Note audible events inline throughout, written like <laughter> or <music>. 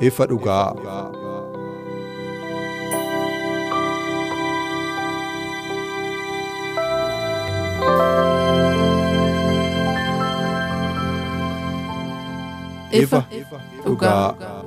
Ifa dhugaa. ifa dhugaa.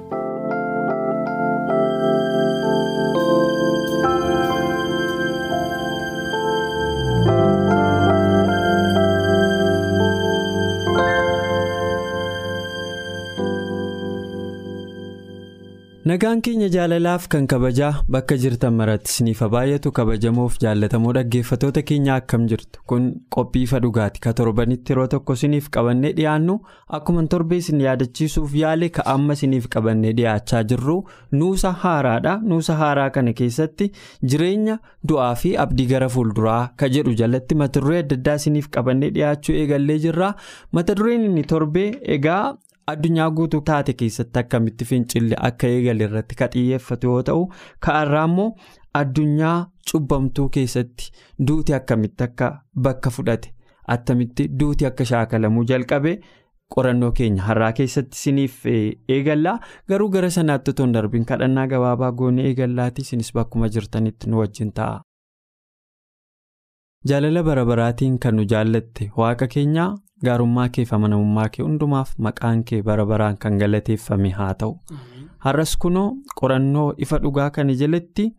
Nagaan keenya jaalalaaf kan kabajaa bakka jirtan maratti isiniif baay'atu kabajamoof jaallatamoo dhaggeeffatoota keenya akkam jirtu. Kun qophii ifa dhugaati. Ka torbanitti yeroo tokko isiniif qabannee dhiyaannu akkuma torbee isin yaadachiisuuf yaale ka amma isiniif qabannee dhiyaachaa jirru nuusa haaraadha. Nuusa haaraa kana keessatti jireenya du'aa fi abdii gara fuulduraa ka jedhu jalatti mata duree adda addaa isiniif qabannee dhiyaachuu eegallee jirra. Mata dureen inni torbee egaa. Addunyaa guutuu taate keessatti akkamitti fincilli akka eegale irratti ka xiyyeeffatu yoo ta'u ka'arraa immoo addunyaa cubbamtuu keessatti duuti akkamitti akka bakka fudhate attamitti duuti akka shaakalamuu jalqabe qorannoo keenya har'aa keessatti isiniif eegallaa garuu gara sanaatti otoo hin darbiin kadhannaa gabaabaa goonee eegallaati isinis bakkuma jirtanitti nu wajjin ta'a. jaalala bara baraatiin kan nu jaallatte waaqa keenyaa. Gaarummaa kee fi amanamummaa kee hundumaaf maqaan kee bara baraan kan galateeffame haa ta'u. Har'as kunoo qorannoo ifa dhugaa kana jalatti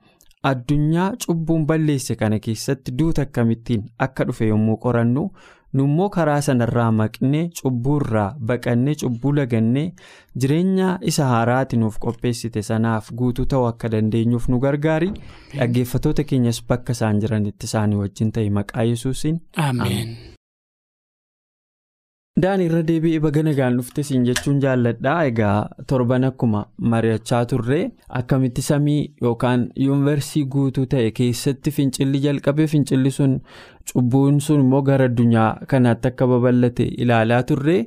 addunyaa cubbuun balleesse kana keessatti duuta akkamittiin akka dhufe yommuu qorannu nummoo karaa sanarraa maqnee cubbuurraa baqannee cubbuu lagannee jireenya isa haaraati nuuf qopheessite sanaaf guutuu ta'uu akka dandeenyuuf nu gargaari. Dhaggeeffatoota keenyas bakka isaan jiranitti isaanii wajjin ta'e maqaa yesuusiin. Daan irra deebi'ee baga nagaan dhufte siin jechuun jaalladhaa egaa torban akkuma mari'achaa turre akkamitti samii yookaan yuunivarsiitii guutuu ta'e keessatti fincilli jalqabe fincilli sun cubbuun sun immoo gara addunyaa kanaatti akka babal'ate ilaalaa turre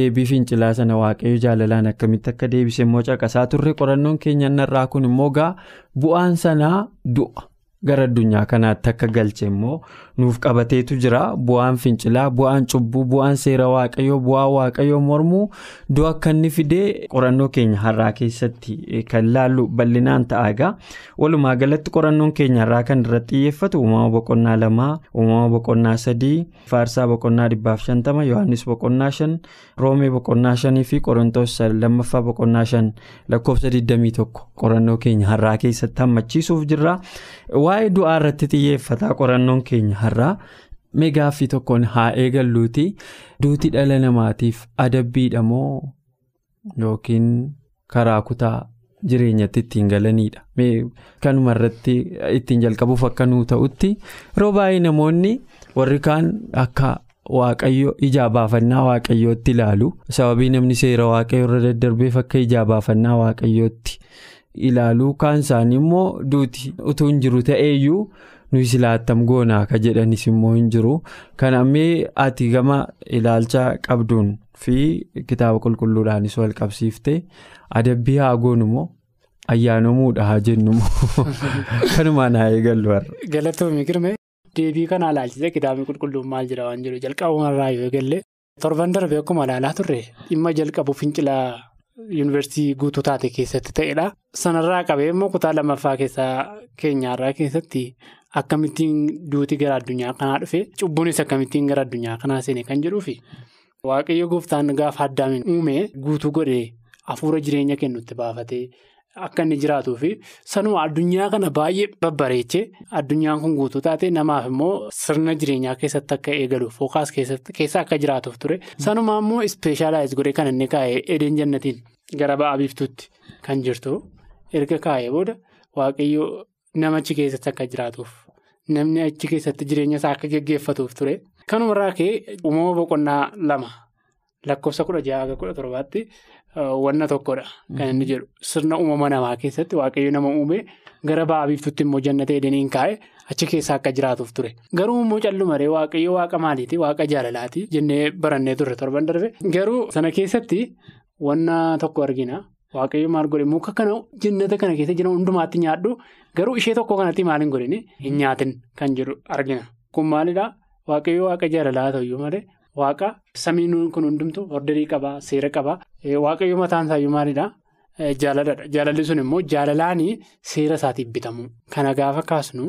deebii fincilaa sana waaqayyo jaalalaan akkamitti akka deebise immoo caqasaa turre qorannoon keenya irraa kun immoo gaa bu'aan sanaa du'a. gara addunyaa kanaatti akka galche immoo nuuf qabateetu jira bu'aan fincilaa bu'aan cubbuu bu'aan seera waaqayyoo bu'aa waaqayyoo mormuu du'a akka inni fidee qorannoo keenya har'aa keessatti kan laallu bal'inaan ta'a egaa walumaa galatti qorannoon keenya har'aa kan irratti xiyyeeffatu uumama boqonnaa lamaa uumama boqonnaa sadii faarsaa boqonnaa dhibbaaf shantama yohaannis boqonnaa shan roomee boqonnaa shanii fi qorontoos lammaffaa boqonnaa shan lakkoofsa 21 qorannoo keenya har'aa keessatti hammachiisuuf jirra. waa'ee du'aa irratti xiyyeeffataa qorannoon keenya har'aa meegaaffii tokkoon haa eegalluuti. Duuti dhala namaatiif adabbiidha moo yookiin karaa kutaa jireenyatti ittiin galanidha kanuma irratti ittiin jalqabuuf akka nuu ta'utti yeroo baay'ee namoonni warri kaan akka. Waaqayyo ijaa baafannaa waaqayyootti ilaalu. Sababii namni seera waaqayyo irra daddarbeef akka ijaa waaqayyootti ilaaluu kaan isaanii immoo duuti utuu hin jiru ta'eeyyuu nuyi silaattam goonaa ka jedhanis immoo hin jiru kan ammee ati gama ilaalcha qabduun fi kitaaba qulqulluudhaanis wal qabsiifte adabbii haa goonu moo ayyaanomuudha haa jennu moo <laughs> kanumaan haa eegallu har'a. Galatoomii girmee deebii kanaa ilaalchise kitaabni qulqulluun maal jira waan jiru jalqabumarraa yoo eegalle torban darbe akkuma ilaalaa turre dhimma jalqabu fincilaa. Yuunivarsiitii guutuu taate keessatti ta'edha. Sanarraa qabee immoo kutaa lammaffaa keessaa keenyaarraa keessatti akkamittiin duuti gara addunyaa kanaa dhufe cubbuunis akkamittiin gara addunyaa kanaa seene kan jedhuufi waaqayyo gooftaan gaafa addaamiin uume guutuu godhee hafuura jireenya kennutti baafatee akka inni jiraatuu fi sanuma addunyaa kana baay'ee babbareeche addunyaan kun guutuu taate namaaf immoo sirna jireenyaa keessatti akka eegaluuf fookaas keessa akka jiraatuuf ture. Sanuma immoo ispeeshaalaayiz godhee kan inni kaa'ee edeen jannatiin gara ba'a biiftuutti kan jirtu erga kaa'ee booda waaqayyoo nama achi keessatti akka jiraatuuf namni achi keessatti jireenya isaa akka geggeeffatuuf ture. Kanumarraa ka'ee uumama boqonnaa lama lakkoofsa kudha jaha kudha torbaatti wanna tokkodha kan inni jedhu sirna uumama namaa keessatti waaqayyo nama uume gara ba'a biiftuutti immoo jannata edeniin kaa'e achi keessa akka jiraatuuf ture. Garuu immoo callumaree waaqayyo waaqa maaliiti waaqa jaalalaati jennee barannee turre torban darbe garuu sana keessatti wanna tokko argina. Waaqayyo maal godhe muka kana jannata kana keessa jiran hundumaatti nyaadhu garuu ishee tokko kanatti maal hin godhine hin nyaatin kan jedhu argina. Kun maalidhaa waaqayyo waaqa jaalalaa ta'uyyuu malee waaqa samiin kun hundumtu ordarii qabaa seera qabaa waaqayyo mataan isaayyuu maalidhaa jaalaladha. Jaalalli sun immoo jaalalaanii seera isaatiif bitamu. Kana gaafa kaasnu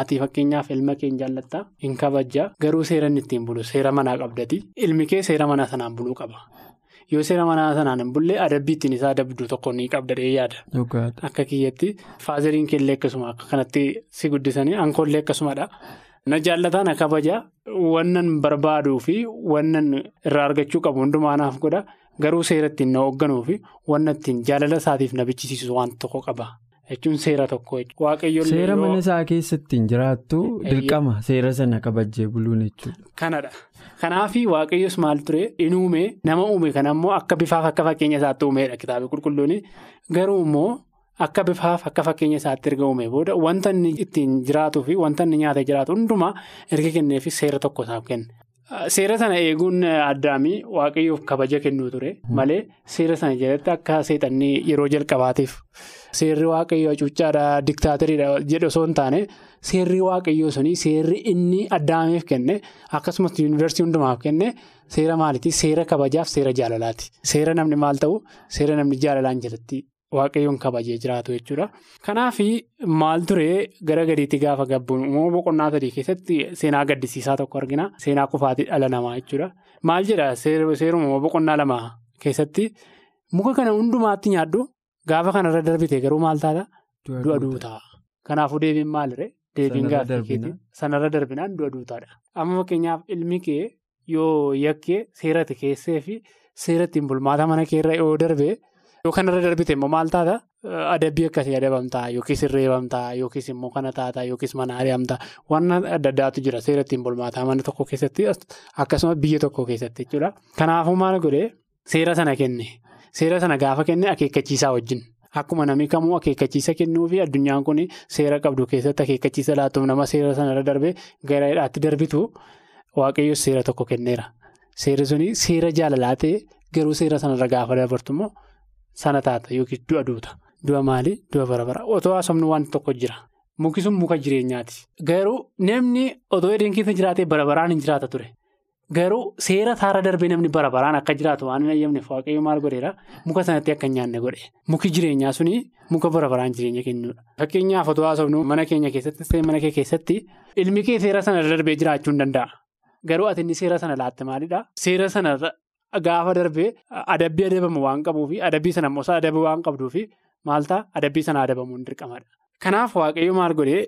ati fakkeenyaaf ilma keenya jaallattaa hin kabajjaa garuu seera ittiin bulu seera manaa qabdati ilmi kee seera manaa sanaan buluu qaba. Yoo seera manaa sanaan hin bulle adabbii ittiin isaa adabdu tokko ni qabdadhee yaada. Akka kiyyatti faazeriin keellee akkasuma akka kanatti si guddisanii ankoollee akkasumadha. Na jaallataa na kabajaa wannan barbaaduu fi wannan irraa argachuu qabu hundumaa naaf godha garuu seera ittiin na hoogganuu fi wanna ittiin jaalala isaatiif na bichisiisu waan tokko qaba. Jechuun seera tokko Seera mana isaa keessatti hin jiraattu dirqama seera sana kabajjee buluun jechuudha. Kanadha. Kanaaf waaqayyos maal ture in uume nama uume kana immoo akka bifaaf akka fakkeenya isaatti uumedha kitaaba qulqulluun garuu immoo akka bifaaf akka fakkeenya isaatti erga uume booda wanta inni ittiin jiraatuu fi wanta inni nyaata jiraatu hundumaa erga kenneefi seera tokko isaaf kenne. Seera sana eeguun addaamii waaqayyoof kabaja kennuu ture malee seera sana jalatti akka seexannii yeroo jalqabaatiif seerri waaqayyoo hacuuccaadhaa diktaateriidha jedhu osoo hin taane seerri waaqayyoo suni seerri inni addaameef kenne akkasumas yuunivarsiitii hundumaaf kenne seera maaliiti seera kabajaaf seera jaalalaati. Seera namni maal ta'u seera namni jaalalaan jalatti waaqayyoon kabajee jiraatu jechuudha. Kanaaf maal turee gara gadiitti gaafa gabbuun uumama boqonnaa sadii keessatti seenaa gaddisiisaa tokko argina. Seenaa kufaatii dhala namaa jechuudha. Maal jedha seeruma boqonnaa lama keessatti muka kana hundumaatti nyaaddu gaafa kanarra darbite garuu maal taata? Du'a duutaa. Kanaafuu deebiin maalirree? Deebiin gaaffii sanarra darbinaan du'a duutaadha. Amma fakkeenyaaf ilmi kee yoo yakkee seeratti keessee fi seera ittiin bulmaata mana keerra yoo darbee. Yoo kanarra darbite immoo maal taata adabbii akkasii adabamtaa yookiis irreebamtaa yookiis immoo kana taataa yookiis mana ari'amtaa waan adda addaatu jira seera ittiin bulmaataa mana tokko keessatti akkasumas biyya tokko keessatti jechuudha. Kanaafuu maal godhee seera sana kenne seera sana gaafa kenne akeekkachiisaa wajjin akkuma namni kamuu akeekkachiisa kennuu fi addunyaan kun seera qabdu keessatti akeekkachiisa laatuuf nama seera sanarra darbee gara hidhaatti darbitu waaqayyo seera tokko kenneera. Seerri suni seera jaalalaa ta'e garuu seera sanarra gaafa dabartu immoo. Sana taata yookiin du'a duuta. Du'a maalii? Du'a bara bara. Otoo haasofnu wanti tokko jira. Muki sun muka jireenyaati. Garuu namni otoo edeen keessa jiraatee bara baraan hin jiraata ture. Garuu seera taara darbee namni bara baraan akka jiraatu waan hin ayyamneef waaqayyo maal godheera muka sanatti akka hin nyaanne godhe. Muki jireenyaa suni muka bara baraan jireenya kennuudha. Fakkeenyaaf otoo haasofnu mana keenya keessatti mana kee keessatti ilmi kee seera sana darbee jiraachuu hin danda'a. Garuu ati inni seera sana laatte maalidhaa? Seera sana Gaafa darbee adabbii adabamu waan qabuufi adabbii sana immoo adabbii waan qabduufi maal ta'a adabbii sana adabamuun dirqamadha. Kanaaf waaqayyo maal godhee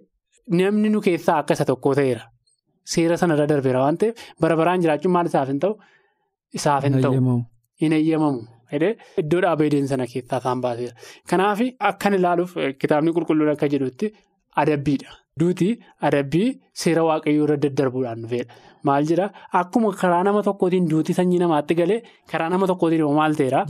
namni nu keessaa akka isa tokko ta'eera. Seera sanarra darbeera waan ta'eef bara baraan jiraachuun maal isaaf hin ta'u? Isaaf hin ta'u. Hin eeyyamamu. Iddoo dhaabee sana keessaa isaan baaseera. Kanaaf akkan ilaaluuf kitaabni qulqulluun akka jedhutti adabbiidha. Duuti adabbii seera waaqayyoo irra daddarbuudhaan dhufeedha. Maal jedhaa akkuma karaa nama tokkootiin duuti sanyii namaatti galee karaa nama tokkootiin maal ta'eera?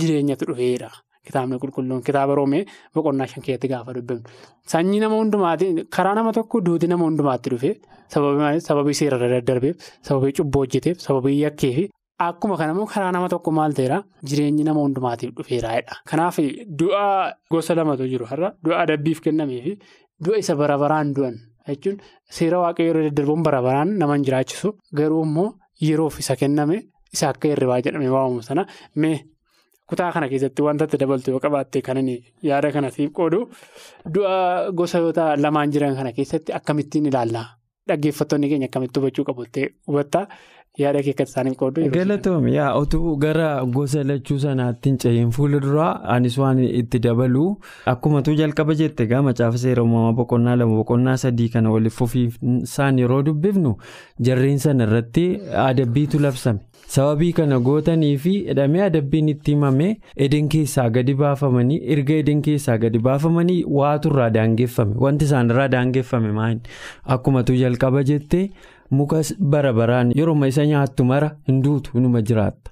Jireenyatu dhufeedha. Kitaabni qulqulluun kitaaba roomee boqonnaa shan keessatti gaafa dubbifnu. Sanyii nama hundumaatiin karaa nama tokko duuti nama hundumaatti dhufee sababii seerarra daddarbeef sababii cubboo hojjeteef sababii yakkeefi akkuma kanammoo karaa nama tokko maal ta'eera? Jireenyi nama hundumaatiif dhufeeraadha. Kanaaf du'a gosa lamatu jiru har'a du'a adabbiif kennameefi du'a isa bara baraan du'an. jechuun seera waaqayyoo irra daddarbuun bara baraan nama hin jiraachisu garuu immoo yeroof isa kenname isa akka hirribaa jedhame waamamu sana mee kutaa kana keessatti wanta itti dabaltu yoo qabaatte kanan yaada kana siif qoodu du'a gosoota lamaan jiran kana keessatti akkamittiin ilaalla dhaggeeffattoonni keenya akkamitti hubachuu qabu ta'e hubattaa yaada kee akka isaaniif qooddu. Galatoomii yaa otuu gara gosa lachuu sanaatti hin cehin fuula duraa anis waan itti dabalu akkumatu jalqaba jette egaa macaafa seera uumamaa boqonnaa lama boqonnaa sadii kana waliif fufiinsaan yeroo dubbifnu jarreen sana irratti adabbiitu labsame. sababii kana gootanii fi hidhamee adabbiin itti himame eden keessaa gadi baafamanii erga eden keessaa gadi baafamanii waatu irraa daangeffame wanti isaan irraa daangeffame maali akkumatu jalqaba jettee muka bara baraan yeroo isa nyaattu mara hin duutu inuma jiraatta.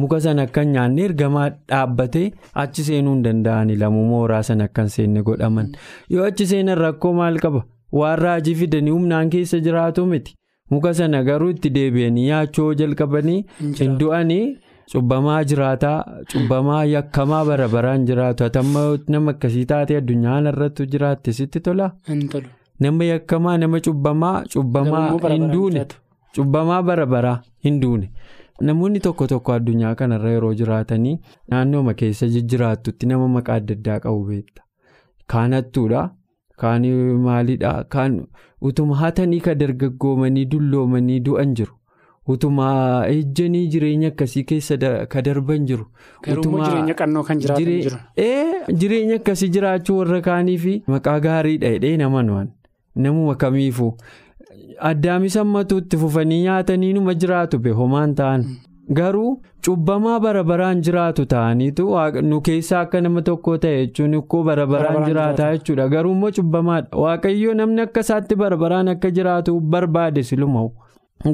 muka sana akka nyaanne ergamaa dhaabbatee achi seenuu hin danda'ani lamuu mooraa sana akka seenne godhaman. Yoo achi seenan rakkoo maal qaba? Waan raajii fidanii humnaan keessa jiraatu miti. muka sana garuu itti deebi'anii nyaachuu jalqabanii hin du'anii cubbamaa jiraataa cubbamaa yakkamaa bara baraan jiraatu. Hatamma nama akkasii taatee addunyaa irratti jiraatte sitti tola. Nama yakkamaa nama cubbamaa cubbamaa hin duune cubbamaa bara baraa hin duune namoonni tokko tokko addunyaa kanarra yeroo jiraatanii naannooma keessa jiraattutti nama maqaa adda addaa qabu beekta kaanattuudha. Kaan maalidhaa kaan utuma hatanii ka dargaggoomanii dulloomanii du'an jiru utuma ejjanii jireenya akkasii keessa ka darban jiru. jireenya qannoo kan jiraatan jiru. jireenya akkasii jiraachuu warra kaanii fi maqaa gaariidha hidhee naman waan namuma kamiifuu addaami sammatuutti fufanii nyaatanii numa jiraatu be homaan ta'an. Garuu cubbamaa bara baraan jiraatu ta'aniitu nu keessaa akka nama tokko ta'e jechuun ikkoo bara baraan jiraataa jechuudha. Garuu immoo cubbamaadha. Waaqayyoo namni akka isaatti bara baraan akka jiraatu barbaade silumaa'u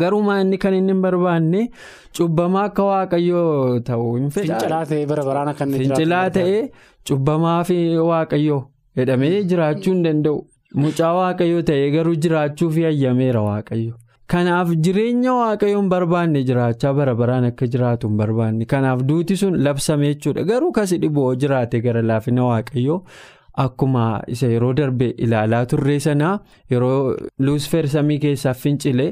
garuu inni kan inni hin barbaanne cubbamaa akka waaqayyoo ta'u hin fedha. Fincilaa ta'ee cubbamaa fi waaqayyoo jedhamee jiraachuu hin danda'u mucaa waaqayyoo ta'ee garuu jiraachuu fi ayyameera waaqayyo. Kanaaf jireenya waaqayyoon barbaanne jiraachaa bara baraan akka jiraatu hin barbaanne. Kanaaf duuti sun labsame jechuudha garuu kasi dhiboo jiraate gara laafina waaqayyoo akkuma isa yeroo darbe ilaalaa turree sanaa yeroo luusfer samii keessaa fincile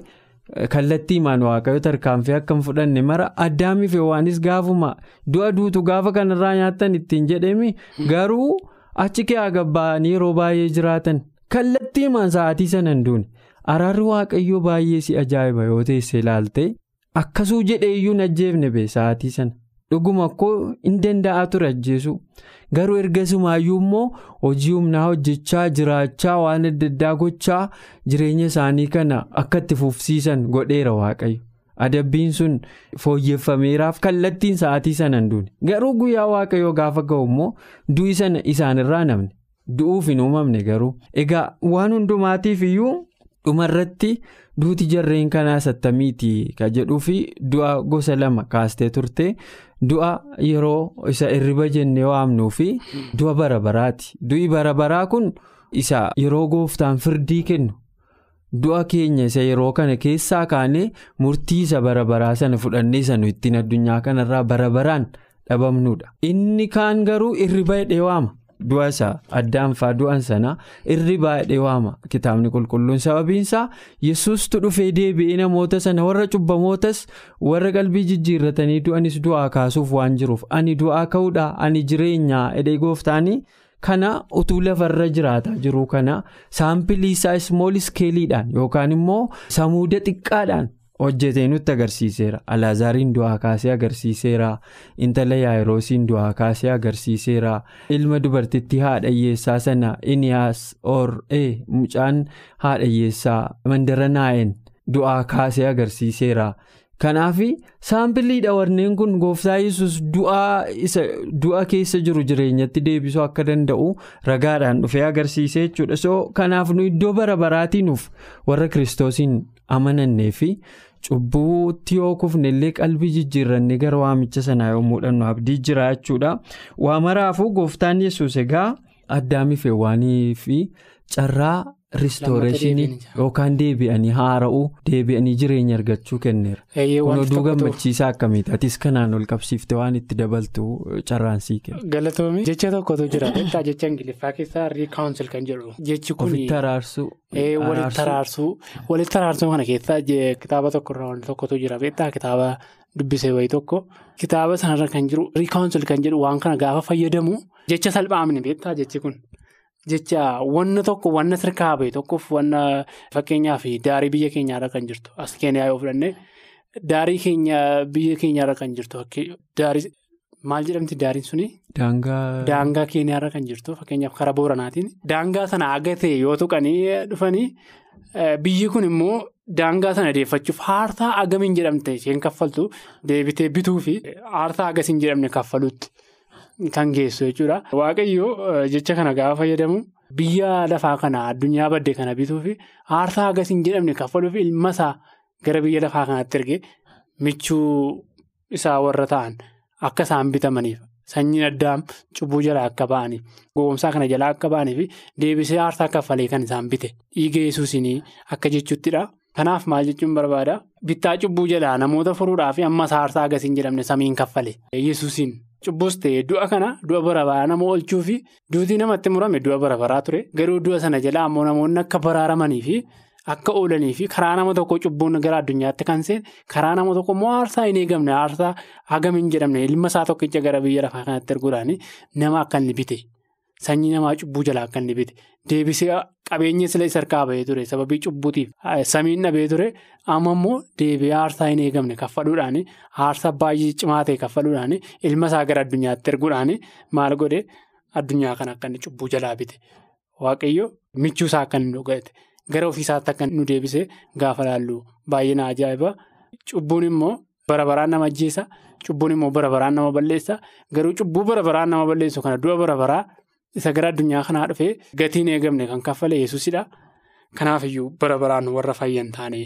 kallattii imaan waaqayyoo tarkaanfii akka hin fudhanne mara addaamiif waanis gaafuma. Du'a duutu gaafa kanarraa nyaattan ittiin jedhemi. Garuu achi kee agabba'anii yeroo baay'ee jiraatan kallattii imaan sa'aatii sana hin duune. Araarri waaqayyoo baay'ee si ajaa'iba yoo teesse ilaalte akkasuu jedhee iyyuu hin ajjeefne bee sa'aatii sana. Dhuguma akkoo hin danda'a ture ajjeesu. Garuu ergasumaayyuu immoo hojii humnaa hojjechaa jiraachaa waan adda addaa gochaa jireenya isaanii kana akka itti fufsiisan godheera waaqayyo. Adabbiin sun fooyyeffameeraaf kallattiin sa'aatii sana hin duune garuu guyyaa waaqayyoo gaafa ga'u immoo du'i sana isaanirraa namne du'uuf hin uumamne garuu egaa waan hundumaatiif iyyuu. dhumarratti duuti jarreen kanaa sattamiiti ka jedhuu fi du'a gosa lama kaastee turte du'a yeroo isa irriba jennee waamnuu fi du'a bara baraati du'i bara baraa kun isa yeroo gooftaan firdii kennu du'a keenya isa yeroo kana keessaa kaanee murtii isa bara baraa sana fudhannee sanu ittiin addunyaa kanarraa bara baraan dhabamnudha inni kaan garuu irriba hidhee waama. Du'a isaa addaanfaa du'an sana irriba hidhee waama kitaabni qulqulluun sababiinsaa yesuustu dhufee deebi'ee namoota sana warra cubbamootas warra qalbii jijjiirratanii du'anis du'aa kaasuuf waan jiruuf ani du'aa ka'uudha ani jireenyaa hidhee gooftaanii kana utuu lafarra jiraataa jiru kana saampilii isaa ismool iskeeliidhaan yookaan immoo samuuda xiqqaadhaan. Hojjetee nutti agarsiiseera. Alaazaariin du'aa kaasee agarsiiseera. Intala yaa'iroosiin du'aa kaasee agarsiiseera. Ilma dubartittii haadha hiyyeessaa sana iniyaas or'ee mucaan haadha hiyyeessaa mandara naa'een du'aa kaasee agarsiiseera. Kanaaf saampiliidha warneen kun gooftaa yesus du'a keessa jiru jireenyatti deebisuu akka danda'u ragaadhaan dhufee agarsiisee jechuudha. So kanaaf nu iddoo bara baraatiinuuf warra kiristoosiin amanannee fi. Cubbuutti yoo kufne illee qalbii jijjiirranne gara waamicha sanaa yoo muudhannu abdii jira jechuudha. Waa maraafuu gooftaan yesus egaa addaamiif waanii fi carraa ristooreeshinii yookaan deebi'anii haara'uu deebi'anii jireenya argachuu kenneera kun oduu gammachiisaa akkamiiti? Atis kanaan ol qabsiifte waan itti dabaltu carraan sii kenna. galatoomii jecha tokkotu jira. Beektaa jecha ingiliffaa keessaa riikaawunsil kan jedhu. Jechi kun ofitti araarsuu. walitti araarsuu walitti araarsuu kana keessaa kitaaba tokkorraa wanti tokkotu jira. Beektaa kitaaba dubbisee wayii tokko. Kitaaba sanarra kan jiru riikaawunsil kan jedhu waan kana gaafa fayyadamu jecha salphaamni beektaa jechi kun. Jecha wanna tokko wanna sirkaa bahe tokkoof wanna fakkeenyaaf daarii biyya keenyaarra kan jirtu as keenyaa yoo fudhanne daarii keenya biyya keenyaarra kan jirtu daarii maal jedhamti daariin suni. Daangaa. Daangaa keenyaarra kan jirtu fakkeenyaaf karaa booranaatiin. Daangaa sana agatee yoo tuqanii dhufanii biyyi kun immoo daangaa sana deeffachuuf aarsaa agamiin jedhamte isheen kaffaltu deebitee bituu fi aarsaa agasiin jedhamne kaffaluutti kan geessu jechuudha. Waaqayyoo jecha kana gaafa fayyadamu biyya lafaa kana addunyaa badde kana bituu fi aarsaa agasiin jedhamne kaffaluuf ilma isaa gara biyya lafaa kanaatti ergee michuu isaa warra ta'an akka isaan bitamaniif. Sanyiin addaam cubbuu jalaa akka ba'aniif gowwomsaa kana jalaa akka ba'aniif deebisee aarsaa kaffalee kan isaan bite dhiiga yesuusinii akka jechuuttidha. Kanaaf maal jechuun barbaada bittaa cubbuu jalaa namoota furuudhaaf ammas aarsaa agasiin jedhamne samiin kaffale yesuusiin cubbuus ta'e du'a kana du'a bara baraa nama oolchuu fi duutii namatti murame du'a bara baraa ture. Garuu du'a sana jalaa ammoo namoonni akka baraaramanii fi akka oolanii fi karaa nama tokko cubbuun gara addunyaatti kan seene karaa nama tokko immoo aarsaa hin eegamne aarsaa hagamiin jedhamne ilma isaa tokkicha gara biyya lafaa kanatti erguudhaan nama akka inni bite sanyii namaa cubbuu jalaa akka inni bite deebisee qabeenya isa harkaa bahee ture sababii cubbuutiif samiin dhabee ture amma immoo deebi'ee aarsaa hin eegamne kaffaluudhaan aarsaa baay'ee cimaa ta'e kaffaluudhaan ilma isaa gara addunyaatti erguudhaan maal godhe addunyaa kana akka inni cubbuu jalaa bite waaqayyo michuu isaa akka inni dhugate. Gara ofiisaatti akka nu deebisee gaafa laallu baay'ee na ajaa'iba. Cubbuun immoo bara baraan nama ajjeesa. Cubbuun immoo bara baraan nama balleessa. Garuu cubbuu bara baraan nama balleessu kana du'a bara baraa isa gara addunyaa kanaa dhufee gatiin eegamne kan kaffale yesuusidha. Kanaafiyyuu bara baraan warra fayyan taane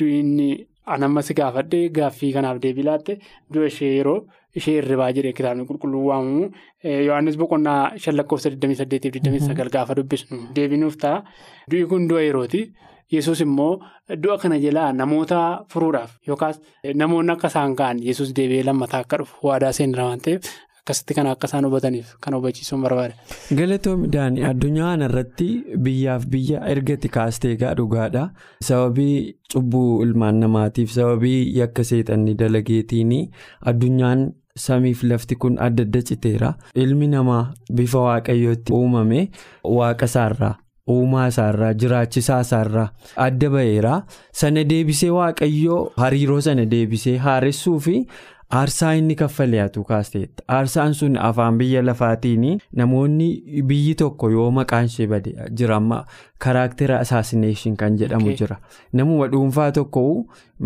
inni anammas gaafadhee gaaffii kanaaf deebii laatte du'a ishee yeroo ishee irribaa jedhee kitaabni qulqulluu waamamu Yohaannis boqonnaa shan lakkoofsa 28-29 gaafa dubbisnu deebinuuf ta'a. Du'i kun du'a yerooti. Yesuus immoo du'a kana jalaa namoota furuudhaaf yookaas namoonni akka isaan ka'an Yesuus deebi'ee lammataa akka dhufu waadaa seenaa waan ta'eef akkasitti kana akka isaan hubataniif kan hubachiisuun barbaada. Galatoomii Daanii addunyaa kanarratti biyyaaf biyya ergati kaastee egaa dhugaadha. Sababii cubbuu ilmaan namaatiif sababii yakka seexanni dalageetiin addunyaan. Samiif lafti kun adda adda citeera. Ilmi namaa bifa waaqayyootti uumame waaqa isaarraa uumaa isaarraa jiraachisaa isaarraa adda ba'eera. Sana deebisee waaqayyoo hariiroo sana deebisee haaressuu fi aarsaa inni kaffalee hatu kaasteetta. Aarsaan sun afaan biyya lafaatiin namoonni biyyi tokko yoo maqaan ishee bade jira amma karaaktera assaasineeshin kan jedhamu jira. Namuma dhuunfaa tokko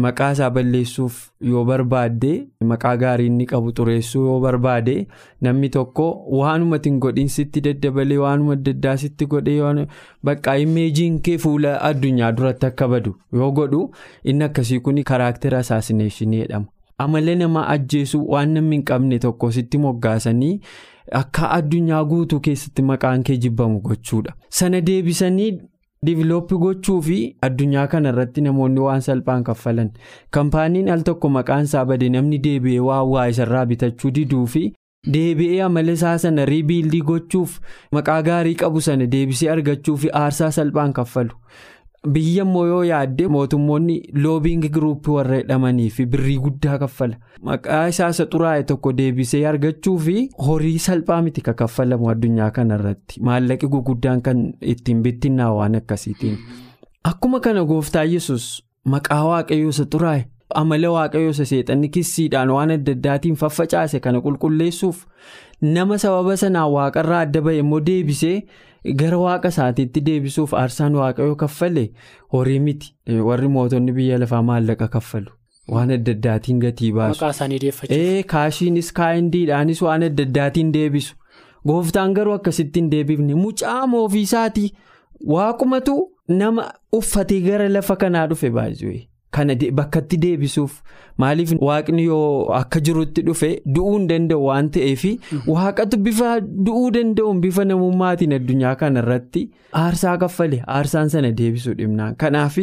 maqaa isaa balleessuuf yoo barbaadde maqaa gaarii inni qabu xureessuu yoo barbaade namni tokko waanuma ittiin godhinsitti daddabalee waanuma adda addaa sitti godhee bakka imeejiin kee fuula addunyaa duratti akka badu yoo godhu inni akkasii kun karaaktera assaasineeshinii jedhama. Amala namaa ajjeesuu waan namni hin qabne tokko sitti moggaasanii akka addunyaa guutuu keessatti maqaan kee jibbamu gochuudha. Sana deebisanii divilooppii gochuu fi addunyaa kanarratti namoonni waan salphaan kaffalan. Kampaaniin al tokko maqaan isaa bade namni deebi'ee waan waa isarraa bitachuu diduu fi deebi'ee amala isaa sana riibiildii gochuuf maqaa gaarii qabu sana deebisee argachuu fi aarsaa salphaan kaffalu. Biyya immoo yoo yaadde mootummoonni loobiing giruuppii warra jedhamanii fi birrii guddaa kaffala. Maqaa isaa isa xuraa'e tokko deebisee argachuu fi horii salphaa miti kan kaffalamu addunyaa kanarratti maallaqi guguddaan kan ittiin bittinnaa waan akkasiitiin. Akkuma kana gooftaa yesus maqaa waaqayyoo isa xuraa'e amala waaqayyoo isa seexanni kissiidhaan waan adda addaatiin faffacaase kana qulqulleessuuf nama sababa sanaan waaqarraa adda ba'e immoo deebisee. gara waaqa isaatiitti deebisuuf aarsaan waaqayyoo kaffale horii miti warri mootonni biyya lafaa maallaqa kaffalu waan adda addaatiin gatii baasu. Maqaa isaanii deeffachuuf. Kaashiinis kaayindiidhaanis waan adda addaatiin deebisu gooftaan garuu akkasittiin deebifne mucaa moofiisaatii waaqumatu nama uffatee gara lafa kanaa dhufe baay'ee. Kana bakkatti deebisuuf. Maaliif waaqni yoo akka jirutti dhufe du'uu hin danda'u waan ta'eef waaqatu bifa du'uu danda'uun bifa namummaatiin addunyaa kanarratti aarsaa kaffale aarsaan sana deebisuu dhimnaan kanaaf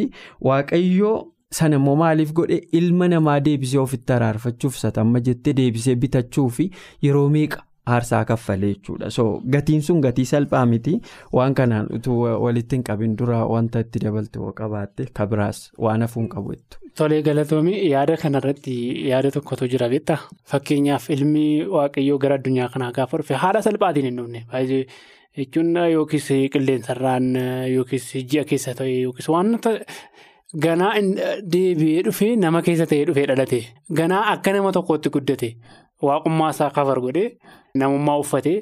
waaqayyoo sana immoo maaliif godhe? Ilma namaa deebisee ofitti araarfachuuf satamma jettee deebisee bitachuu fi yeroo meeqa. Aarsaa kaffalee jechuudha. So gatiin sun gatii salphaa miti. Waan kanaan utuu walitti hin qabin dura wanta itti dabaltu qabaatte kabiraas waan hafuun qabu jettu. Tolee galatoomii yaada kanarratti yaada tokkotu jira beektaa fakkeenyaaf ilmi waaqayyoo gara addunyaa kanaa gaafa dhufe haala salphaatiin hin dhufne jechuun yookiis qilleensarraan yookiis ji'a keessa ta'e yookiis waan ganaa deebi'ee dhufee nama keessa ta'ee dhufee dhalate. Ganaa akka nama tokkootti guddate waaqummaa isaa kafar godhee namummaa uffatee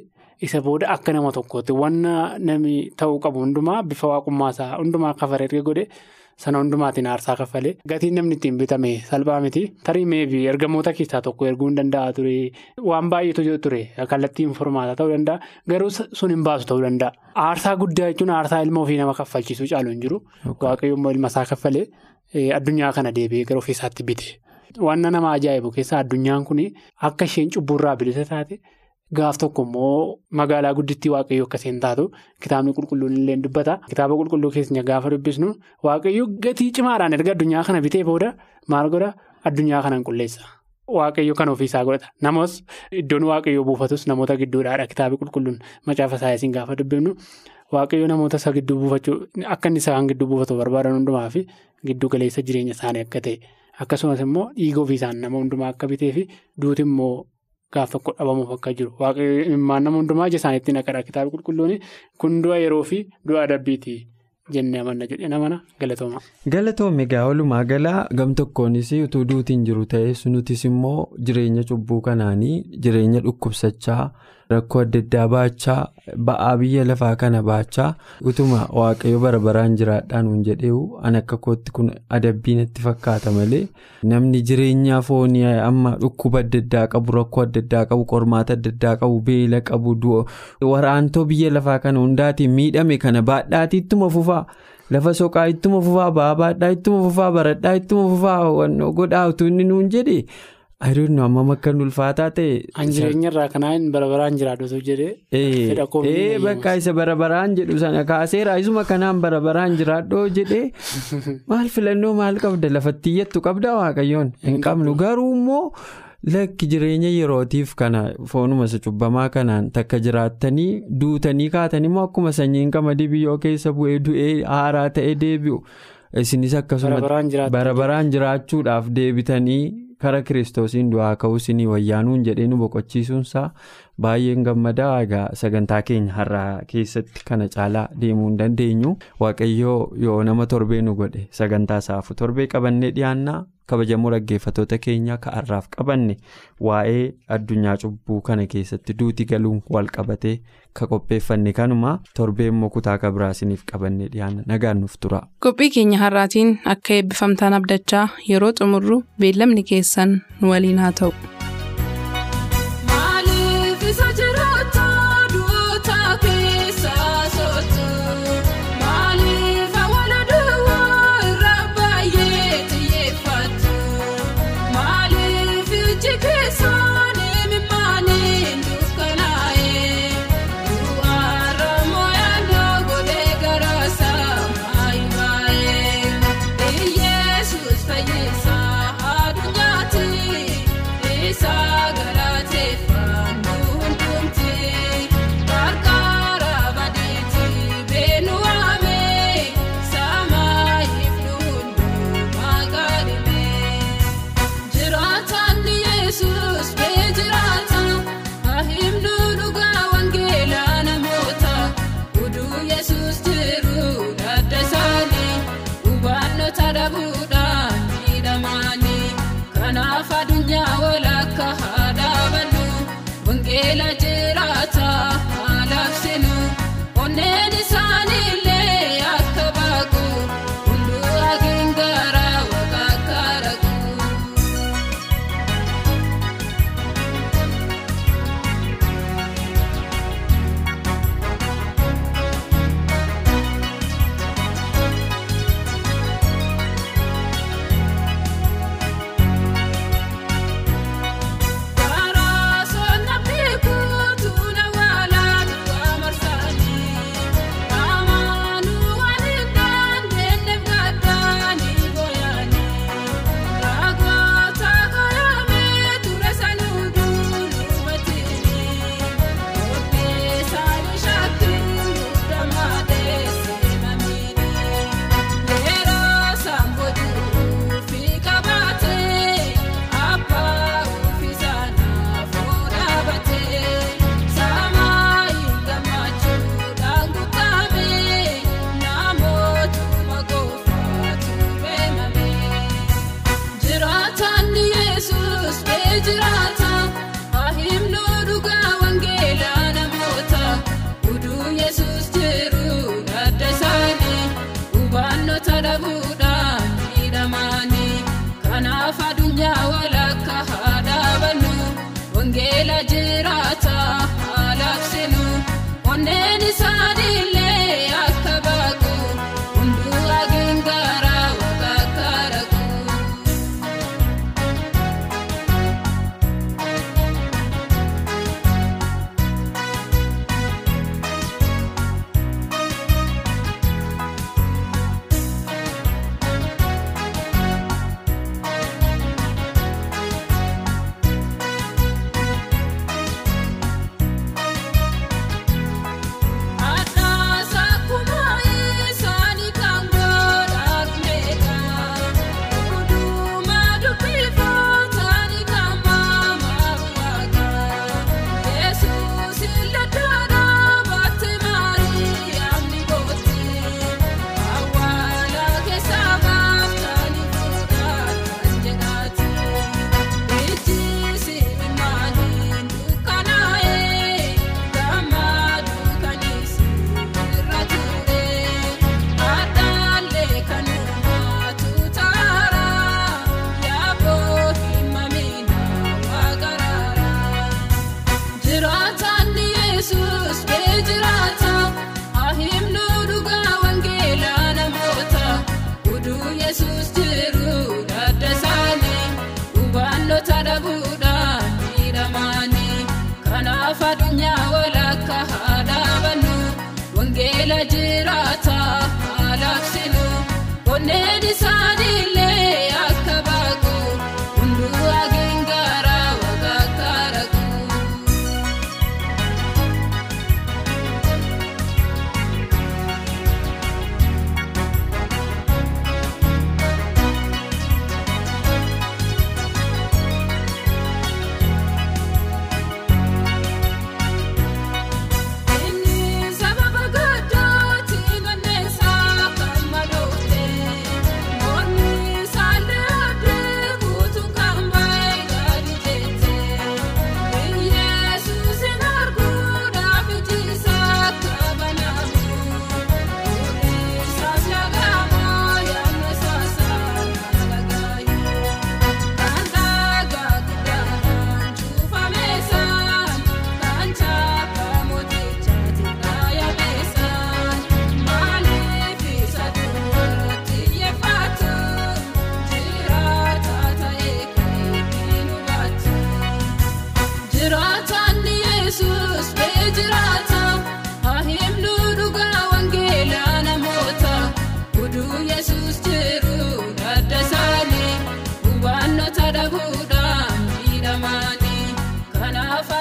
isa booda akka nama tokkootti wanna namni ta'uu qabu hundumaa bifa waaqummaa isaa hundumaa kafar erga godhe sana hundumaatiin aarsaa kaffalee gatiin namni ittiin bitame salphaa miti tarii meebii ergamoota keessaa tokko erguu hin danda'a ture waan baay'eetu ture kallattiin furmaata ta'uu danda'a garuu sun hin baasu ta'uu danda'a. Aarsaa guddaa jechuun aarsaa ilma ofii nama kaffalchiisuu caalu hin jiru waaqayyo immoo ilma isaa kaffalee addunyaa kana deebi'ee gara ofiisaatti bite. Wanna nama ajaa'ibu keessaa addunyaan kun akka isheen cubburraa bilisa taate gaaf tokko immoo magaalaa guddittii waaqayyoo akka isheen taatu kitaabni qulqulluun illee dubbata. Kitaaba qulqulluu keenya gaafa dubbisnu waaqayyo gatii cimaadhaan erga addunyaa kana bitee booda maal godha addunyaa kana qulleessa. Waaqayyo kan ofiisaa godhata. Namoos iddoon waaqayyoo buufatus namoota gidduudhaadha. Kitaabni qulqulluun macaafa saayinsiin gaafa dubbifnu waaqayyo namoota isa gidduu buufachuu akka inni isaan gidduu buufatu barbaadan hundumaa fi giddu galeessa jireenya isaanii akka ta'e akkasumas immoo dhiiga ofiisaan nama hundumaa akka bitee fi duuti immoo gaaf tokko dhabamuuf akka jiru waaqayyo imimmaan nama hundumaa ija isaaniitti naqadha. Kitaabni qulqulluun kun du'a yeroo fi du'a adabbiiti. jennee amanna jedhee namana galatooma. Galatoome egaa walumaa galaa gam tokkoonis utuu duutiin jiru ta'es nutis immoo jireenya cubbuu kanaanii jireenya dhukkubsachaa rakkoo adda addaa baachaa ba'aa biyya lafaa kana baachaa utuma waaqayyo bara baraan jiraadhaan hin jedheewu an akka kootti kun adabbii natti fakkaata malee namni jireenya foonii amma dhukkuba adda addaa qabu rakkoo adda addaa qabu qormaata adda addaa qabu beela qabu waraantoo biyya lafaa kana hundaatiin miidhame kana baadhaatii ittuma fufaa. lafa soqaa ittuma fufaa ba'aa baadhaa ittuma fufaa baradhaa ittuma fufaa godhaa utuu inni nuun jedhe ayiruun amma akka ulfaataa ta'e. An jireenya irraa kanaan bara baraan jiraatu jedhee. Ee bakka isa bara baraan jedhu sana kaaseera isuma kanaan bara baraan jiraadhoo jedhee <laughs> maal filannoo maal qabda lafatti iyyattu qabda waaqayyoon hin qabnu garuu immoo. Lakki jireenya yerootiif kana foonuma cubbamaa kanaan takka jiraattanii duutanii kaatanii immoo akkuma sanyiin qamadii biyyoo keessa bu'ee du'ee haaraa ta'ee deebi'u isinis akkasuma bara baraan jiraachuudhaaf deebitanii kara kiristoosiin du'aa ka'uu isinii wayyaanuun jedhee nu boqochiisuunsaa baay'een gammadaa egaa sagantaa keenya har'aa keessatti kana caalaa deemuu hin dandeenyu waaqayyoo yoo nama torbee nu godhe sagantaa saafu torbee qabannee dhiyaannaa. kabajamoo dhaggeeffatoota keenya ka'arraaf qabanne waa'ee addunyaa cubbuu kana keessatti duuti galuun wal qabatee ka qopheeffanne kanuma torbee immoo kutaa kabiraasiniif qabannee dhiyaanna nagaan nuuf tura. qophii keenya har'aatiin akka eebbifamtaan abdachaa yeroo xumurru beellamni keessan nu waliin haa ta'u. nya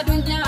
adunya